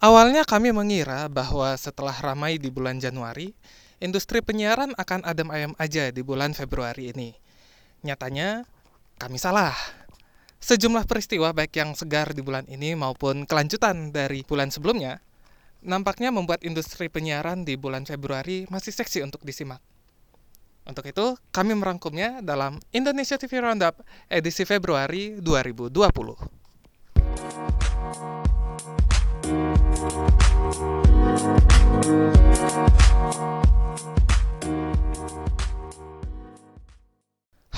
Awalnya kami mengira bahwa setelah ramai di bulan Januari, industri penyiaran akan adem ayam aja di bulan Februari ini. Nyatanya, kami salah. Sejumlah peristiwa baik yang segar di bulan ini maupun kelanjutan dari bulan sebelumnya, nampaknya membuat industri penyiaran di bulan Februari masih seksi untuk disimak. Untuk itu, kami merangkumnya dalam Indonesia TV Roundup edisi Februari 2020.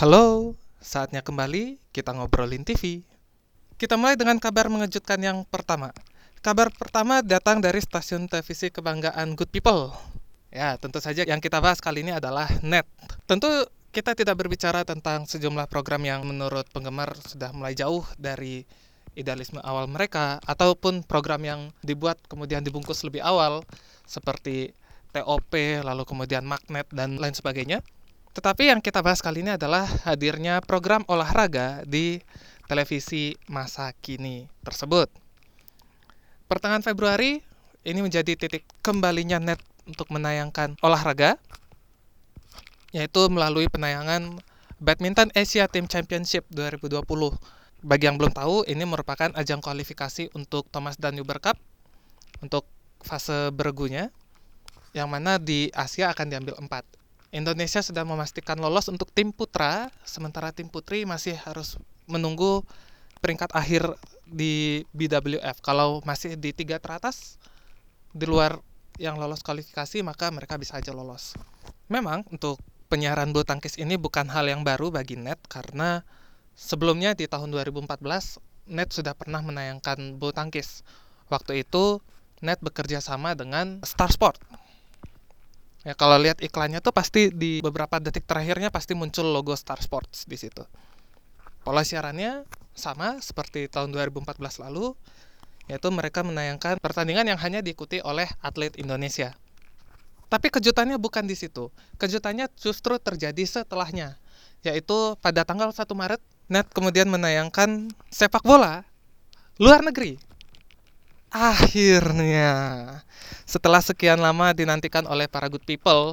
Halo, saatnya kembali kita ngobrolin TV. Kita mulai dengan kabar mengejutkan yang pertama. Kabar pertama datang dari stasiun televisi kebanggaan Good People. Ya, tentu saja yang kita bahas kali ini adalah NET. Tentu kita tidak berbicara tentang sejumlah program yang menurut penggemar sudah mulai jauh dari idealisme awal mereka ataupun program yang dibuat kemudian dibungkus lebih awal seperti TOP lalu kemudian magnet dan lain sebagainya. Tetapi yang kita bahas kali ini adalah hadirnya program olahraga di televisi masa kini tersebut. Pertengahan Februari ini menjadi titik kembalinya net untuk menayangkan olahraga yaitu melalui penayangan Badminton Asia Team Championship 2020 bagi yang belum tahu, ini merupakan ajang kualifikasi untuk Thomas dan Uber Cup untuk fase bergunya, yang mana di Asia akan diambil empat. Indonesia sudah memastikan lolos untuk tim putra, sementara tim putri masih harus menunggu peringkat akhir di BWF. Kalau masih di tiga teratas, di luar yang lolos kualifikasi, maka mereka bisa aja lolos. Memang untuk penyiaran bulu tangkis ini bukan hal yang baru bagi net karena Sebelumnya di tahun 2014, Net sudah pernah menayangkan bulu tangkis. Waktu itu Net bekerja sama dengan Star Sport. Ya kalau lihat iklannya tuh pasti di beberapa detik terakhirnya pasti muncul logo Star Sports di situ. Pola siarannya sama seperti tahun 2014 lalu, yaitu mereka menayangkan pertandingan yang hanya diikuti oleh atlet Indonesia. Tapi kejutannya bukan di situ. Kejutannya justru terjadi setelahnya, yaitu pada tanggal 1 Maret Net kemudian menayangkan sepak bola luar negeri. Akhirnya, setelah sekian lama dinantikan oleh para good people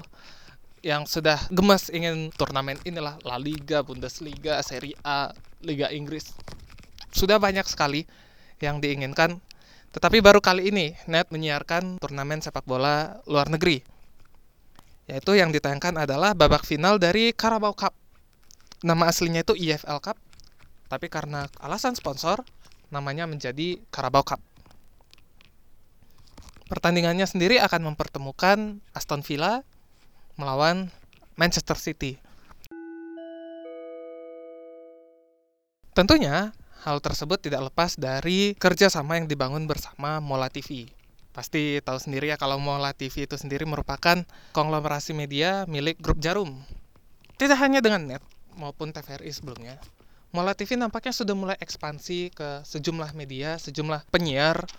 yang sudah gemas ingin turnamen inilah La Liga, Bundesliga, Serie A, Liga Inggris. Sudah banyak sekali yang diinginkan. Tetapi baru kali ini Net menyiarkan turnamen sepak bola luar negeri. Yaitu yang ditayangkan adalah babak final dari Carabao Cup. Nama aslinya itu EFL Cup tapi karena alasan sponsor, namanya menjadi Carabao Cup. Pertandingannya sendiri akan mempertemukan Aston Villa melawan Manchester City. Tentunya, hal tersebut tidak lepas dari kerjasama yang dibangun bersama Mola TV. Pasti tahu sendiri ya kalau Mola TV itu sendiri merupakan konglomerasi media milik grup Jarum. Tidak hanya dengan net maupun TVRI sebelumnya, Mola TV nampaknya sudah mulai ekspansi ke sejumlah media, sejumlah penyiar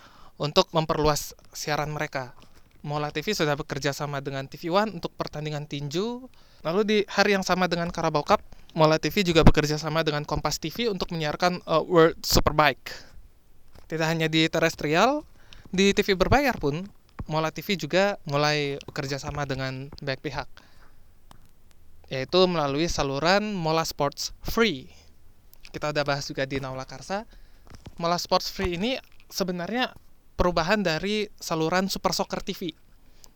untuk memperluas siaran mereka. Mola TV sudah bekerja sama dengan TV One untuk pertandingan tinju. Lalu di hari yang sama dengan Carabao Cup, Mola TV juga bekerja sama dengan Kompas TV untuk menyiarkan uh, World Superbike. Tidak hanya di terestrial, di TV berbayar pun, Mola TV juga mulai bekerja sama dengan banyak pihak. Yaitu melalui saluran Mola Sports Free kita udah bahas juga di Naula Karsa Mola Sports Free ini sebenarnya perubahan dari saluran Super Soccer TV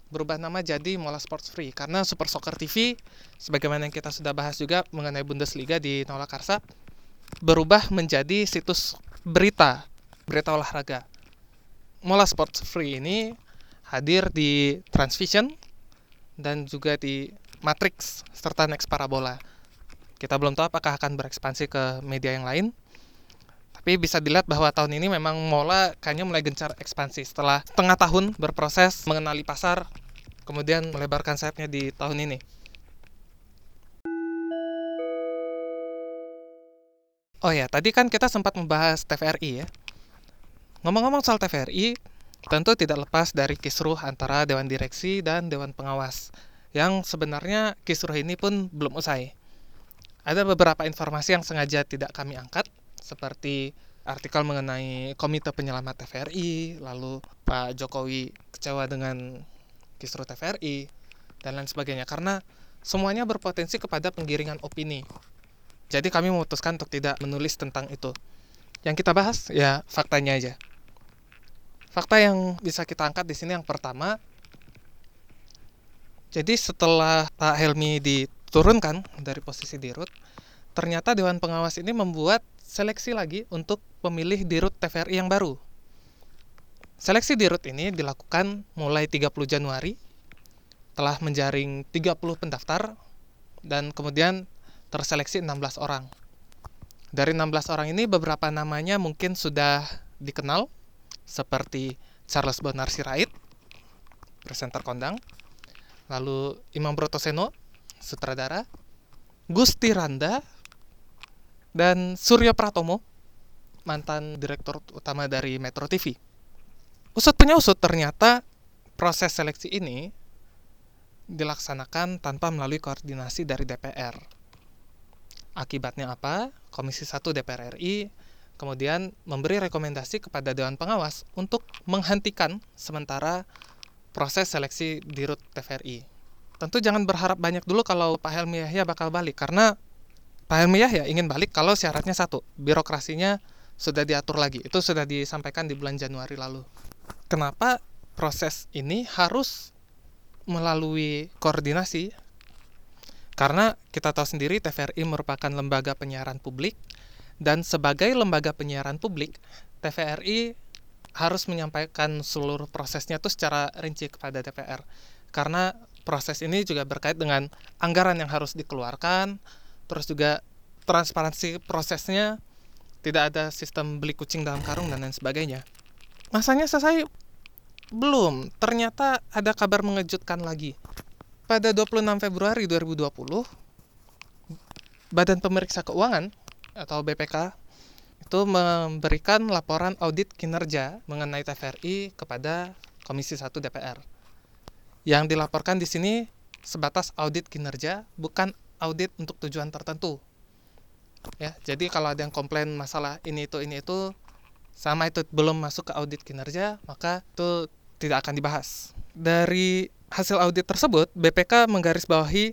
berubah nama jadi Mola Sports Free. Karena Super Soccer TV sebagaimana yang kita sudah bahas juga mengenai Bundesliga di Naula Karsa berubah menjadi situs berita berita olahraga. Mola Sports Free ini hadir di Transvision dan juga di Matrix serta Next Parabola. Kita belum tahu apakah akan berekspansi ke media yang lain. Tapi bisa dilihat bahwa tahun ini memang Mola kayaknya mulai gencar ekspansi setelah setengah tahun berproses mengenali pasar, kemudian melebarkan sayapnya di tahun ini. Oh ya, tadi kan kita sempat membahas TVRI ya. Ngomong-ngomong soal TVRI, tentu tidak lepas dari kisruh antara Dewan Direksi dan Dewan Pengawas, yang sebenarnya kisruh ini pun belum usai. Ada beberapa informasi yang sengaja tidak kami angkat, seperti artikel mengenai Komite Penyelamat TVRI, lalu Pak Jokowi kecewa dengan kisru TVRI, dan lain sebagainya. Karena semuanya berpotensi kepada penggiringan opini. Jadi kami memutuskan untuk tidak menulis tentang itu. Yang kita bahas ya faktanya aja. Fakta yang bisa kita angkat di sini yang pertama, jadi setelah Pak Helmi diturunkan dari posisi dirut, ternyata Dewan Pengawas ini membuat seleksi lagi untuk pemilih dirut TVRI yang baru. Seleksi dirut ini dilakukan mulai 30 Januari, telah menjaring 30 pendaftar, dan kemudian terseleksi 16 orang. Dari 16 orang ini beberapa namanya mungkin sudah dikenal, seperti Charles Bonar Sirait, presenter kondang, lalu Imam Brotoseno, sutradara, Gusti Randa, dan Surya Pratomo, mantan direktur utama dari Metro TV. Usut punya usut ternyata proses seleksi ini dilaksanakan tanpa melalui koordinasi dari DPR. Akibatnya apa? Komisi 1 DPR RI kemudian memberi rekomendasi kepada Dewan Pengawas untuk menghentikan sementara proses seleksi di RUT TVRI. Tentu jangan berharap banyak dulu kalau Pak Helmi Yahya bakal balik, karena Pak Helmi Yahya ingin balik kalau syaratnya satu, birokrasinya sudah diatur lagi. Itu sudah disampaikan di bulan Januari lalu. Kenapa proses ini harus melalui koordinasi? Karena kita tahu sendiri TVRI merupakan lembaga penyiaran publik dan sebagai lembaga penyiaran publik, TVRI harus menyampaikan seluruh prosesnya itu secara rinci kepada DPR karena proses ini juga berkait dengan anggaran yang harus dikeluarkan terus juga transparansi prosesnya tidak ada sistem beli kucing dalam karung dan lain sebagainya. Masanya selesai? Belum. Ternyata ada kabar mengejutkan lagi. Pada 26 Februari 2020 Badan Pemeriksa Keuangan atau BPK itu memberikan laporan audit kinerja mengenai TVRI kepada Komisi 1 DPR. Yang dilaporkan di sini sebatas audit kinerja, bukan audit untuk tujuan tertentu. Ya, jadi kalau ada yang komplain masalah ini itu ini itu sama itu belum masuk ke audit kinerja, maka itu tidak akan dibahas. Dari hasil audit tersebut, BPK menggarisbawahi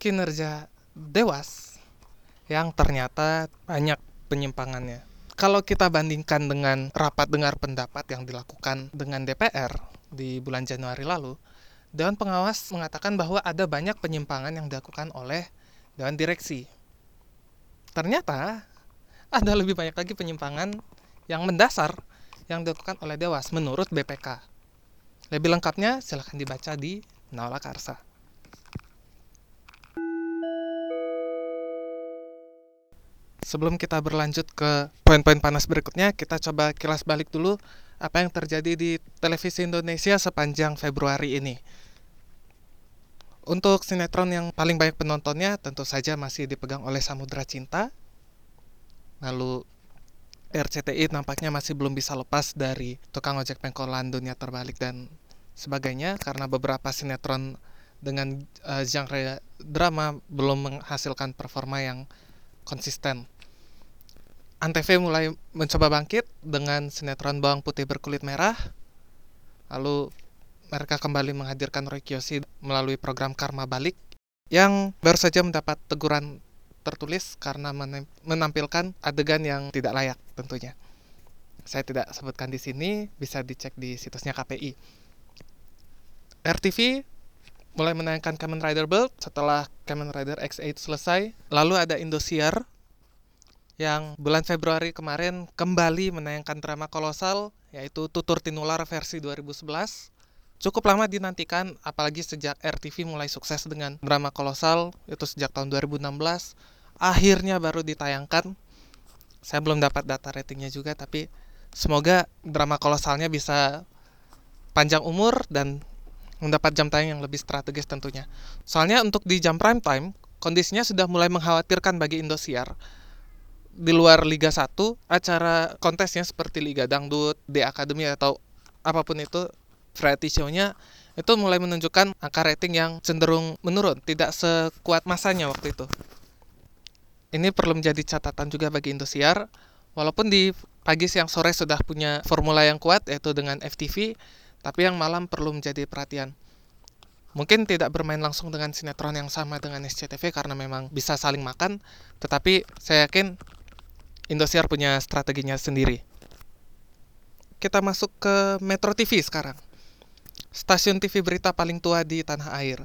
kinerja Dewas yang ternyata banyak penyimpangannya. Kalau kita bandingkan dengan rapat dengar pendapat yang dilakukan dengan DPR di bulan Januari lalu, Dewan Pengawas mengatakan bahwa ada banyak penyimpangan yang dilakukan oleh Dewan Direksi. Ternyata ada lebih banyak lagi penyimpangan yang mendasar yang dilakukan oleh Dewas menurut BPK. Lebih lengkapnya silahkan dibaca di Naula Karsa. sebelum kita berlanjut ke poin-poin panas berikutnya, kita coba kilas balik dulu apa yang terjadi di televisi Indonesia sepanjang Februari ini. Untuk sinetron yang paling banyak penontonnya tentu saja masih dipegang oleh Samudra Cinta. Lalu RCTI nampaknya masih belum bisa lepas dari tukang ojek pengkolan dunia terbalik dan sebagainya karena beberapa sinetron dengan uh, genre drama belum menghasilkan performa yang konsisten. Antv mulai mencoba bangkit dengan sinetron Bawang Putih Berkulit Merah. Lalu mereka kembali menghadirkan Roy Kiyoshi melalui program Karma Balik yang baru saja mendapat teguran tertulis karena menampilkan adegan yang tidak layak tentunya. Saya tidak sebutkan di sini, bisa dicek di situsnya KPI. RTV mulai menayangkan Kamen Rider Build setelah Kamen Rider X8 selesai. Lalu ada Indosiar yang bulan Februari kemarin kembali menayangkan drama kolosal yaitu Tutur Tinular versi 2011. Cukup lama dinantikan apalagi sejak RTV mulai sukses dengan drama kolosal itu sejak tahun 2016. Akhirnya baru ditayangkan. Saya belum dapat data ratingnya juga tapi semoga drama kolosalnya bisa panjang umur dan mendapat jam tayang yang lebih strategis tentunya. Soalnya untuk di jam prime time, kondisinya sudah mulai mengkhawatirkan bagi Indosiar di luar Liga 1 acara kontesnya seperti Liga Dangdut, D Academy atau apa pun itu variety show-nya itu mulai menunjukkan angka rating yang cenderung menurun, tidak sekuat masanya waktu itu. Ini perlu menjadi catatan juga bagi Indosiar Walaupun di pagi siang sore sudah punya formula yang kuat yaitu dengan FTV, tapi yang malam perlu menjadi perhatian. Mungkin tidak bermain langsung dengan sinetron yang sama dengan SCTV karena memang bisa saling makan, tetapi saya yakin Indosiar punya strateginya sendiri. Kita masuk ke Metro TV sekarang. Stasiun TV berita paling tua di tanah air.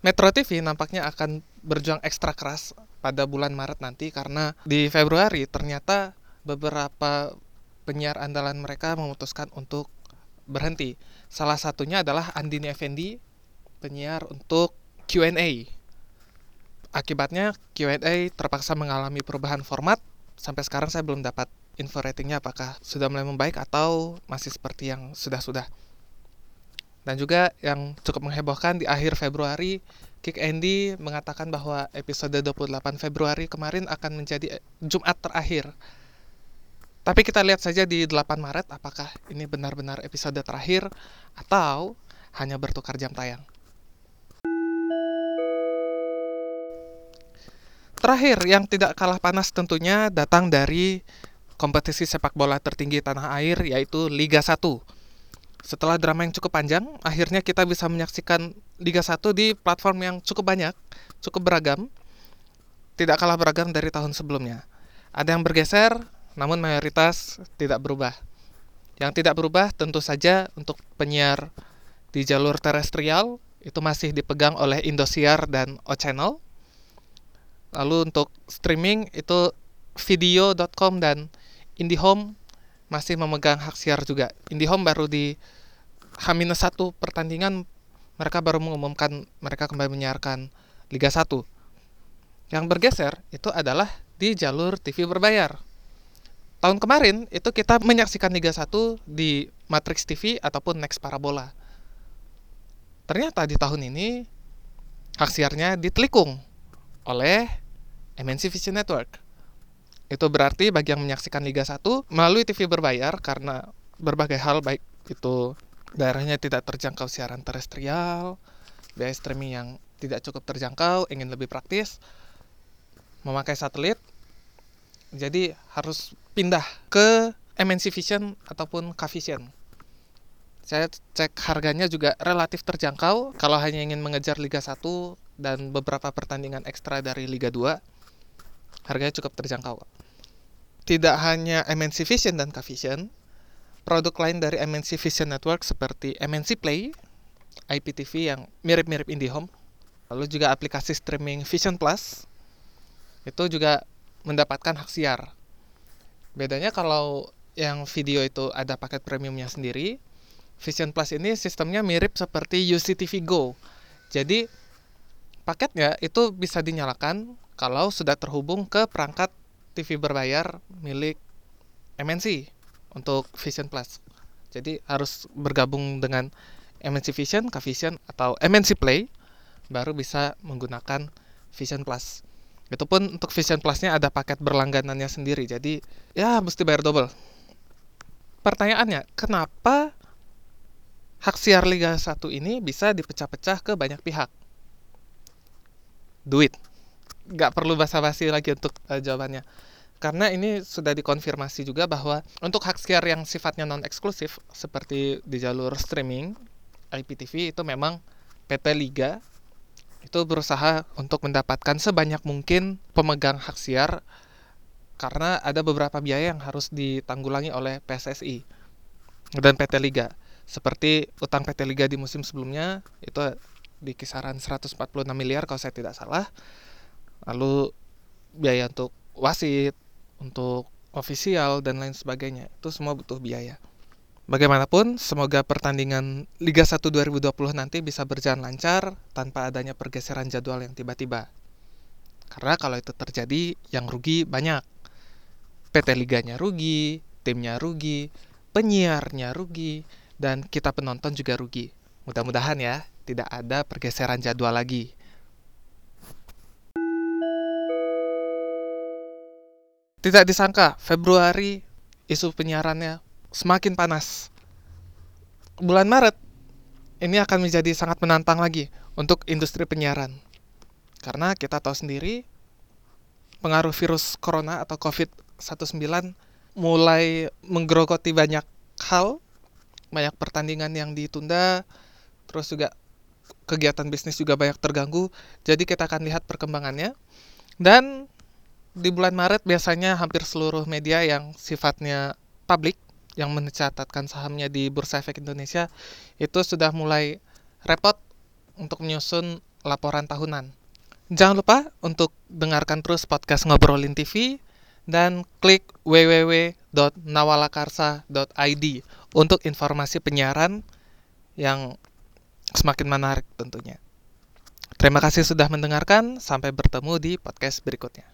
Metro TV nampaknya akan berjuang ekstra keras pada bulan Maret nanti karena di Februari ternyata beberapa penyiar andalan mereka memutuskan untuk berhenti. Salah satunya adalah Andini Effendi, penyiar untuk Q&A. Akibatnya Q&A terpaksa mengalami perubahan format. Sampai sekarang saya belum dapat info ratingnya apakah sudah mulai membaik atau masih seperti yang sudah-sudah. Dan juga yang cukup menghebohkan di akhir Februari, Kick Andy mengatakan bahwa episode 28 Februari kemarin akan menjadi Jumat terakhir tapi kita lihat saja di 8 Maret apakah ini benar-benar episode terakhir atau hanya bertukar jam tayang. Terakhir, yang tidak kalah panas tentunya datang dari kompetisi sepak bola tertinggi tanah air yaitu Liga 1. Setelah drama yang cukup panjang, akhirnya kita bisa menyaksikan Liga 1 di platform yang cukup banyak, cukup beragam, tidak kalah beragam dari tahun sebelumnya. Ada yang bergeser, namun mayoritas tidak berubah. Yang tidak berubah tentu saja untuk penyiar di jalur terestrial itu masih dipegang oleh Indosiar dan O Channel. Lalu untuk streaming itu video.com dan IndiHome masih memegang hak siar juga. IndiHome baru di H-1 pertandingan mereka baru mengumumkan mereka kembali menyiarkan Liga 1. Yang bergeser itu adalah di jalur TV berbayar tahun kemarin itu kita menyaksikan Liga 1 di Matrix TV ataupun Next Parabola. Ternyata di tahun ini hak siarnya ditelikung oleh MNC Vision Network. Itu berarti bagi yang menyaksikan Liga 1 melalui TV berbayar karena berbagai hal baik itu daerahnya tidak terjangkau siaran terestrial, biaya streaming yang tidak cukup terjangkau, ingin lebih praktis, memakai satelit, jadi harus pindah ke MNC Vision ataupun K-Vision. Saya cek harganya juga relatif terjangkau kalau hanya ingin mengejar Liga 1 dan beberapa pertandingan ekstra dari Liga 2. Harganya cukup terjangkau. Tidak hanya MNC Vision dan K-Vision, produk lain dari MNC Vision Network seperti MNC Play, IPTV yang mirip-mirip IndiHome, lalu juga aplikasi streaming Vision Plus, itu juga mendapatkan hak siar. Bedanya kalau yang video itu ada paket premiumnya sendiri, Vision Plus ini sistemnya mirip seperti UCTV Go. Jadi paketnya itu bisa dinyalakan kalau sudah terhubung ke perangkat TV berbayar milik MNC untuk Vision Plus. Jadi harus bergabung dengan MNC Vision, K-Vision atau MNC Play baru bisa menggunakan Vision Plus. Itu pun untuk Vision Plus-nya ada paket berlangganannya sendiri. Jadi ya mesti bayar double. Pertanyaannya, kenapa hak siar Liga 1 ini bisa dipecah-pecah ke banyak pihak? Duit. Gak perlu basa-basi lagi untuk uh, jawabannya. Karena ini sudah dikonfirmasi juga bahwa untuk hak siar yang sifatnya non-eksklusif, seperti di jalur streaming, IPTV itu memang PT Liga itu berusaha untuk mendapatkan sebanyak mungkin pemegang hak siar karena ada beberapa biaya yang harus ditanggulangi oleh PSSI dan PT Liga. Seperti utang PT Liga di musim sebelumnya itu di kisaran 146 miliar kalau saya tidak salah. Lalu biaya untuk wasit, untuk ofisial dan lain sebagainya. Itu semua butuh biaya. Bagaimanapun, semoga pertandingan Liga 1 2020 nanti bisa berjalan lancar tanpa adanya pergeseran jadwal yang tiba-tiba. Karena kalau itu terjadi, yang rugi banyak. PT Liganya rugi, timnya rugi, penyiarnya rugi, dan kita penonton juga rugi. Mudah-mudahan ya, tidak ada pergeseran jadwal lagi. Tidak disangka, Februari isu penyiarannya semakin panas. Bulan Maret ini akan menjadi sangat menantang lagi untuk industri penyiaran. Karena kita tahu sendiri pengaruh virus corona atau COVID-19 mulai menggerogoti banyak hal, banyak pertandingan yang ditunda, terus juga kegiatan bisnis juga banyak terganggu. Jadi kita akan lihat perkembangannya. Dan di bulan Maret biasanya hampir seluruh media yang sifatnya publik yang mencatatkan sahamnya di Bursa Efek Indonesia itu sudah mulai repot untuk menyusun laporan tahunan. Jangan lupa untuk dengarkan terus podcast Ngobrolin TV dan klik www.nawalakarsa.id untuk informasi penyiaran yang semakin menarik tentunya. Terima kasih sudah mendengarkan, sampai bertemu di podcast berikutnya.